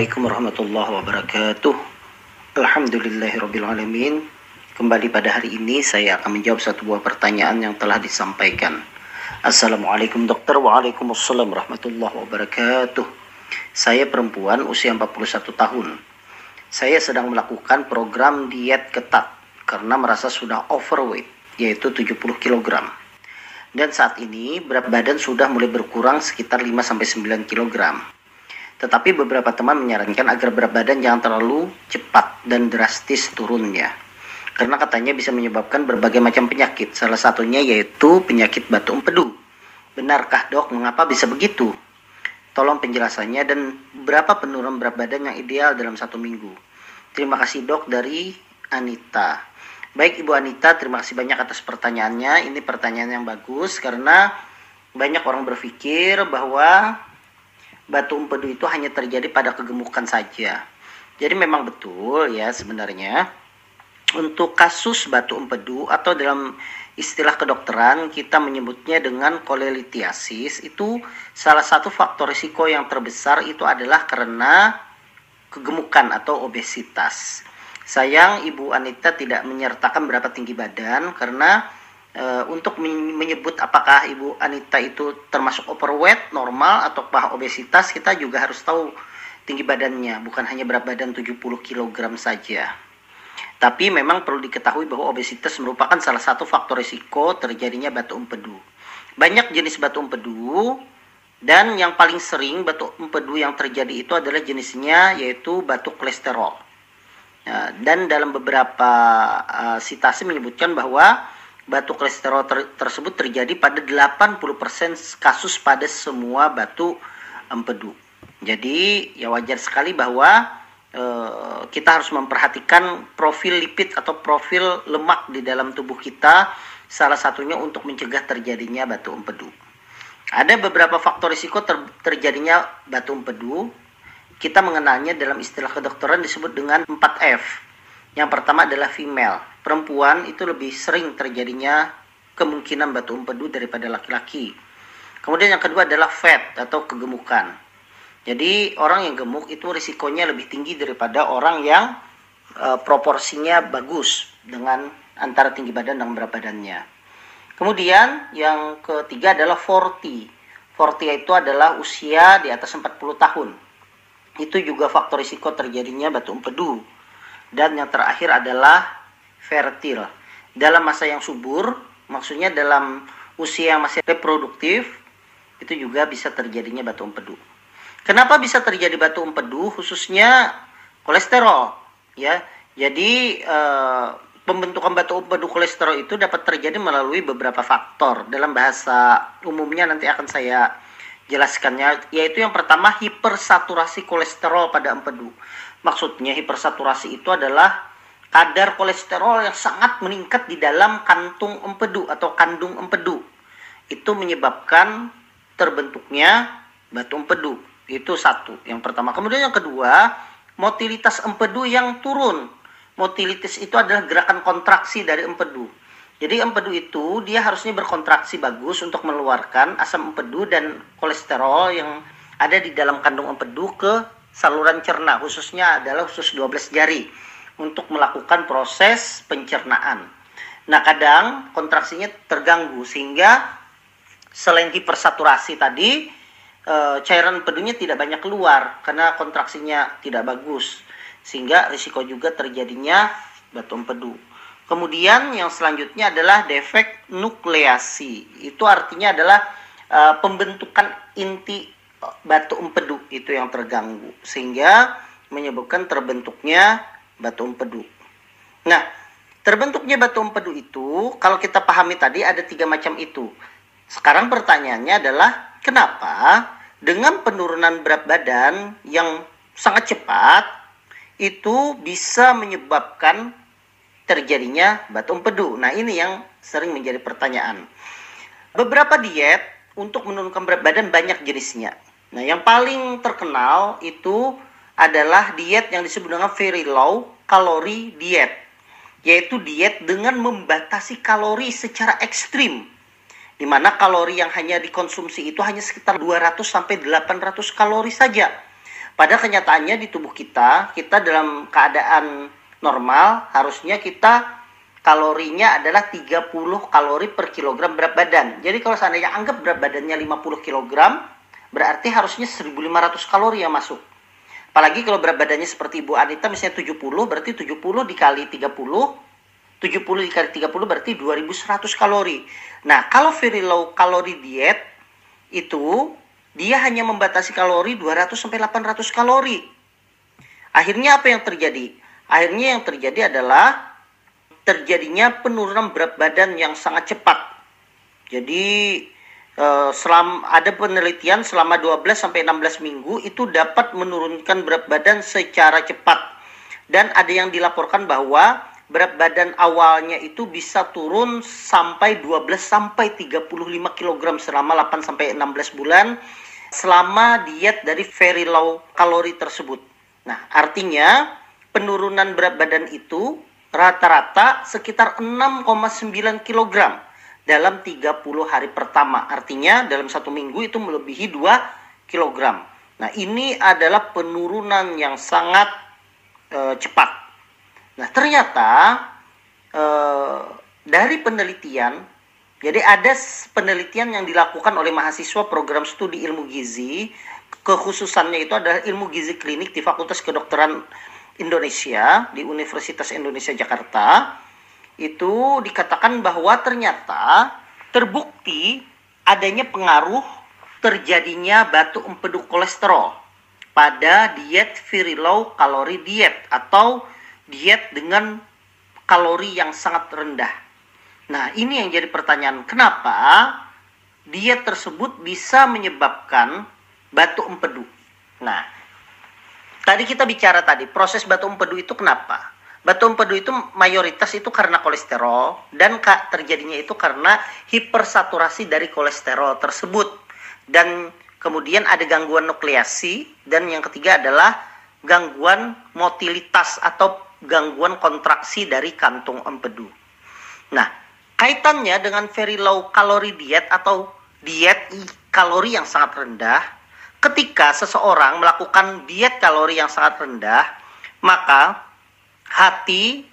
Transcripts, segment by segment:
Assalamualaikum warahmatullahi wabarakatuh. Alhamdulillahirrabbilalamin. Kembali pada hari ini saya akan menjawab satu buah pertanyaan yang telah disampaikan. Assalamualaikum dokter. Waalaikumsalam warahmatullahi wabarakatuh. Saya perempuan usia 41 tahun. Saya sedang melakukan program diet ketat karena merasa sudah overweight, yaitu 70 kg. Dan saat ini berat badan sudah mulai berkurang sekitar 5-9 kg. Tetapi beberapa teman menyarankan agar berat badan jangan terlalu cepat dan drastis turunnya. Karena katanya bisa menyebabkan berbagai macam penyakit. Salah satunya yaitu penyakit batu empedu. Benarkah dok, mengapa bisa begitu? Tolong penjelasannya dan berapa penurunan berat badan yang ideal dalam satu minggu. Terima kasih dok dari Anita. Baik Ibu Anita, terima kasih banyak atas pertanyaannya. Ini pertanyaan yang bagus karena banyak orang berpikir bahwa batu empedu itu hanya terjadi pada kegemukan saja. Jadi memang betul ya sebenarnya untuk kasus batu empedu atau dalam istilah kedokteran kita menyebutnya dengan kolelitiasis itu salah satu faktor risiko yang terbesar itu adalah karena kegemukan atau obesitas. Sayang Ibu Anita tidak menyertakan berapa tinggi badan karena e, untuk menyebut apakah Ibu Anita itu termasuk overweight, normal atau bah obesitas, kita juga harus tahu tinggi badannya, bukan hanya berat badan 70 kg saja. Tapi memang perlu diketahui bahwa obesitas merupakan salah satu faktor risiko terjadinya batu empedu. Banyak jenis batu empedu dan yang paling sering batu empedu yang terjadi itu adalah jenisnya yaitu batu kolesterol. Ya, dan dalam beberapa uh, sitasi menyebutkan bahwa batu kolesterol ter tersebut terjadi pada 80% kasus pada semua batu empedu. Jadi ya wajar sekali bahwa e, kita harus memperhatikan profil lipid atau profil lemak di dalam tubuh kita salah satunya untuk mencegah terjadinya batu empedu. Ada beberapa faktor risiko ter terjadinya batu empedu. Kita mengenalnya dalam istilah kedokteran disebut dengan 4F. Yang pertama adalah female perempuan itu lebih sering terjadinya kemungkinan batu empedu daripada laki-laki. Kemudian yang kedua adalah fat atau kegemukan. Jadi orang yang gemuk itu risikonya lebih tinggi daripada orang yang e, proporsinya bagus dengan antara tinggi badan dan berat badannya. Kemudian yang ketiga adalah 40. 40 itu adalah usia di atas 40 tahun. Itu juga faktor risiko terjadinya batu empedu. Dan yang terakhir adalah fertil. Dalam masa yang subur, maksudnya dalam usia yang masih reproduktif, itu juga bisa terjadinya batu empedu. Kenapa bisa terjadi batu empedu? Khususnya kolesterol, ya. Jadi e, pembentukan batu empedu kolesterol itu dapat terjadi melalui beberapa faktor. Dalam bahasa umumnya nanti akan saya jelaskannya, yaitu yang pertama hipersaturasi kolesterol pada empedu. Maksudnya hipersaturasi itu adalah kadar kolesterol yang sangat meningkat di dalam kantung empedu atau kandung empedu. Itu menyebabkan terbentuknya batu empedu. Itu satu, yang pertama. Kemudian yang kedua, motilitas empedu yang turun. Motilitas itu adalah gerakan kontraksi dari empedu. Jadi empedu itu dia harusnya berkontraksi bagus untuk mengeluarkan asam empedu dan kolesterol yang ada di dalam kandung empedu ke saluran cerna, khususnya adalah khusus 12 jari untuk melakukan proses pencernaan. Nah, kadang kontraksinya terganggu sehingga selain hipersaturasi tadi e, cairan empedunya tidak banyak keluar karena kontraksinya tidak bagus sehingga risiko juga terjadinya batu empedu. Kemudian yang selanjutnya adalah defek nukleasi. Itu artinya adalah e, pembentukan inti batu empedu itu yang terganggu sehingga menyebabkan terbentuknya batu empedu. Nah, terbentuknya batu empedu itu, kalau kita pahami tadi ada tiga macam itu. Sekarang pertanyaannya adalah, kenapa dengan penurunan berat badan yang sangat cepat, itu bisa menyebabkan terjadinya batu empedu. Nah, ini yang sering menjadi pertanyaan. Beberapa diet untuk menurunkan berat badan banyak jenisnya. Nah, yang paling terkenal itu adalah diet yang disebut dengan very low calorie diet, yaitu diet dengan membatasi kalori secara ekstrim. Di mana kalori yang hanya dikonsumsi itu hanya sekitar 200 sampai 800 kalori saja. Pada kenyataannya di tubuh kita, kita dalam keadaan normal harusnya kita kalorinya adalah 30 kalori per kilogram berat badan. Jadi kalau seandainya anggap berat badannya 50 kilogram, berarti harusnya 1500 kalori yang masuk. Apalagi kalau berat badannya seperti Ibu Anita misalnya 70, berarti 70 dikali 30, 70 dikali 30 berarti 2100 kalori. Nah, kalau very low kalori diet itu dia hanya membatasi kalori 200 sampai 800 kalori. Akhirnya apa yang terjadi? Akhirnya yang terjadi adalah terjadinya penurunan berat badan yang sangat cepat. Jadi eh, selama ada penelitian selama 12 sampai 16 minggu itu dapat menurunkan berat badan secara cepat. Dan ada yang dilaporkan bahwa berat badan awalnya itu bisa turun sampai 12 sampai 35 kg selama 8 sampai 16 bulan selama diet dari very low kalori tersebut. Nah, artinya penurunan berat badan itu rata-rata sekitar 6,9 kg dalam 30 hari pertama. Artinya dalam satu minggu itu melebihi 2 kg. Nah, ini adalah penurunan yang sangat e, cepat Nah, ternyata eh, dari penelitian, jadi ada penelitian yang dilakukan oleh mahasiswa program studi ilmu gizi, kekhususannya itu adalah ilmu gizi klinik di Fakultas Kedokteran Indonesia di Universitas Indonesia Jakarta. Itu dikatakan bahwa ternyata terbukti adanya pengaruh terjadinya batu empedu kolesterol pada diet very low kalori diet atau diet dengan kalori yang sangat rendah. Nah, ini yang jadi pertanyaan, kenapa diet tersebut bisa menyebabkan batu empedu? Nah, tadi kita bicara tadi, proses batu empedu itu kenapa? Batu empedu itu mayoritas itu karena kolesterol dan terjadinya itu karena hipersaturasi dari kolesterol tersebut dan kemudian ada gangguan nukleasi dan yang ketiga adalah gangguan motilitas atau gangguan kontraksi dari kantung empedu. Nah, kaitannya dengan very low calorie diet atau diet kalori yang sangat rendah, ketika seseorang melakukan diet kalori yang sangat rendah, maka hati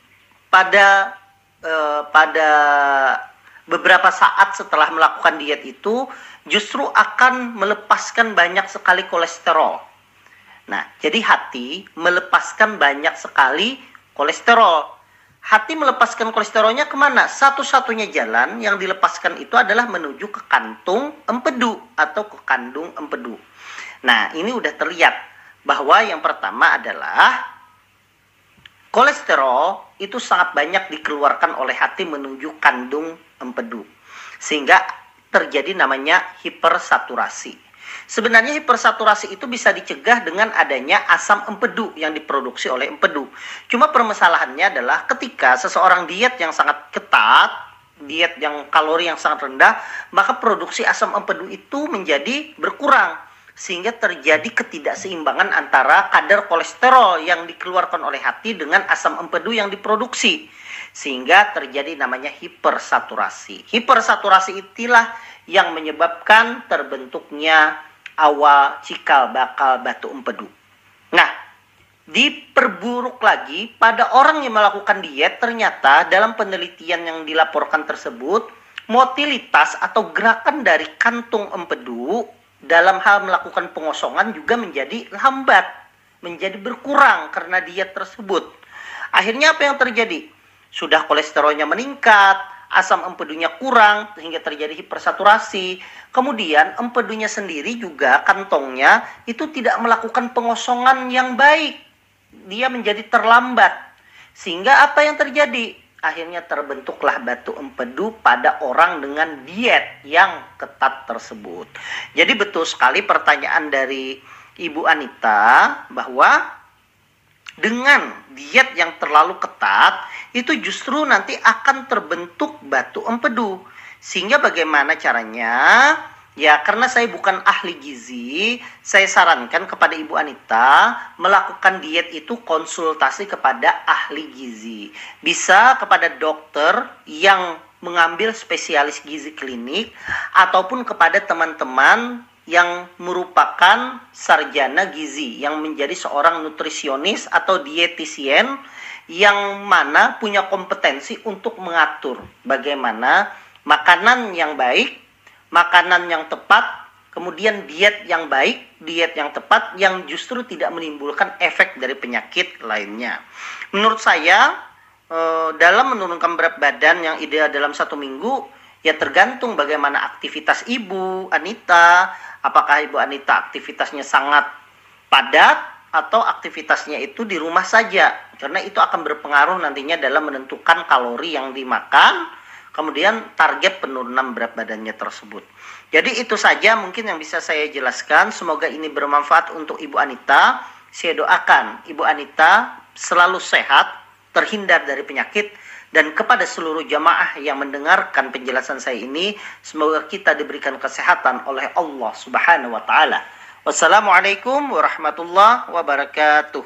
pada eh, pada beberapa saat setelah melakukan diet itu justru akan melepaskan banyak sekali kolesterol. Nah, jadi hati melepaskan banyak sekali kolesterol. Hati melepaskan kolesterolnya ke mana? Satu-satunya jalan yang dilepaskan itu adalah menuju ke kantung empedu atau ke kandung empedu. Nah, ini udah terlihat bahwa yang pertama adalah kolesterol itu sangat banyak dikeluarkan oleh hati menuju kandung empedu. Sehingga terjadi namanya hipersaturasi. Sebenarnya hipersaturasi itu bisa dicegah dengan adanya asam empedu yang diproduksi oleh empedu. Cuma permasalahannya adalah ketika seseorang diet yang sangat ketat, diet yang kalori yang sangat rendah, maka produksi asam empedu itu menjadi berkurang sehingga terjadi ketidakseimbangan antara kadar kolesterol yang dikeluarkan oleh hati dengan asam empedu yang diproduksi sehingga terjadi namanya hipersaturasi. Hipersaturasi itulah yang menyebabkan terbentuknya awal cikal bakal batu empedu. Nah, diperburuk lagi pada orang yang melakukan diet ternyata dalam penelitian yang dilaporkan tersebut motilitas atau gerakan dari kantung empedu dalam hal melakukan pengosongan juga menjadi lambat, menjadi berkurang karena diet tersebut. Akhirnya apa yang terjadi? Sudah kolesterolnya meningkat, asam empedunya kurang sehingga terjadi hipersaturasi. Kemudian empedunya sendiri juga kantongnya itu tidak melakukan pengosongan yang baik. Dia menjadi terlambat. Sehingga apa yang terjadi? Akhirnya terbentuklah batu empedu pada orang dengan diet yang ketat tersebut. Jadi betul sekali pertanyaan dari Ibu Anita bahwa dengan diet yang terlalu ketat itu justru nanti akan terbentuk batu empedu. Sehingga bagaimana caranya? Ya, karena saya bukan ahli gizi, saya sarankan kepada Ibu Anita melakukan diet itu konsultasi kepada ahli gizi. Bisa kepada dokter yang mengambil spesialis gizi klinik ataupun kepada teman-teman yang merupakan sarjana gizi yang menjadi seorang nutrisionis atau dietisien yang mana punya kompetensi untuk mengatur bagaimana makanan yang baik, makanan yang tepat, kemudian diet yang baik, diet yang tepat yang justru tidak menimbulkan efek dari penyakit lainnya. Menurut saya eh, dalam menurunkan berat badan yang ideal dalam satu minggu ya tergantung bagaimana aktivitas ibu Anita, apakah ibu Anita aktivitasnya sangat padat atau aktivitasnya itu di rumah saja karena itu akan berpengaruh nantinya dalam menentukan kalori yang dimakan kemudian target penurunan berat badannya tersebut. Jadi itu saja mungkin yang bisa saya jelaskan. Semoga ini bermanfaat untuk Ibu Anita. Saya doakan Ibu Anita selalu sehat terhindar dari penyakit dan kepada seluruh jamaah yang mendengarkan penjelasan saya ini semoga kita diberikan kesehatan oleh Allah Subhanahu wa taala. Wassalamualaikum warahmatullahi wabarakatuh.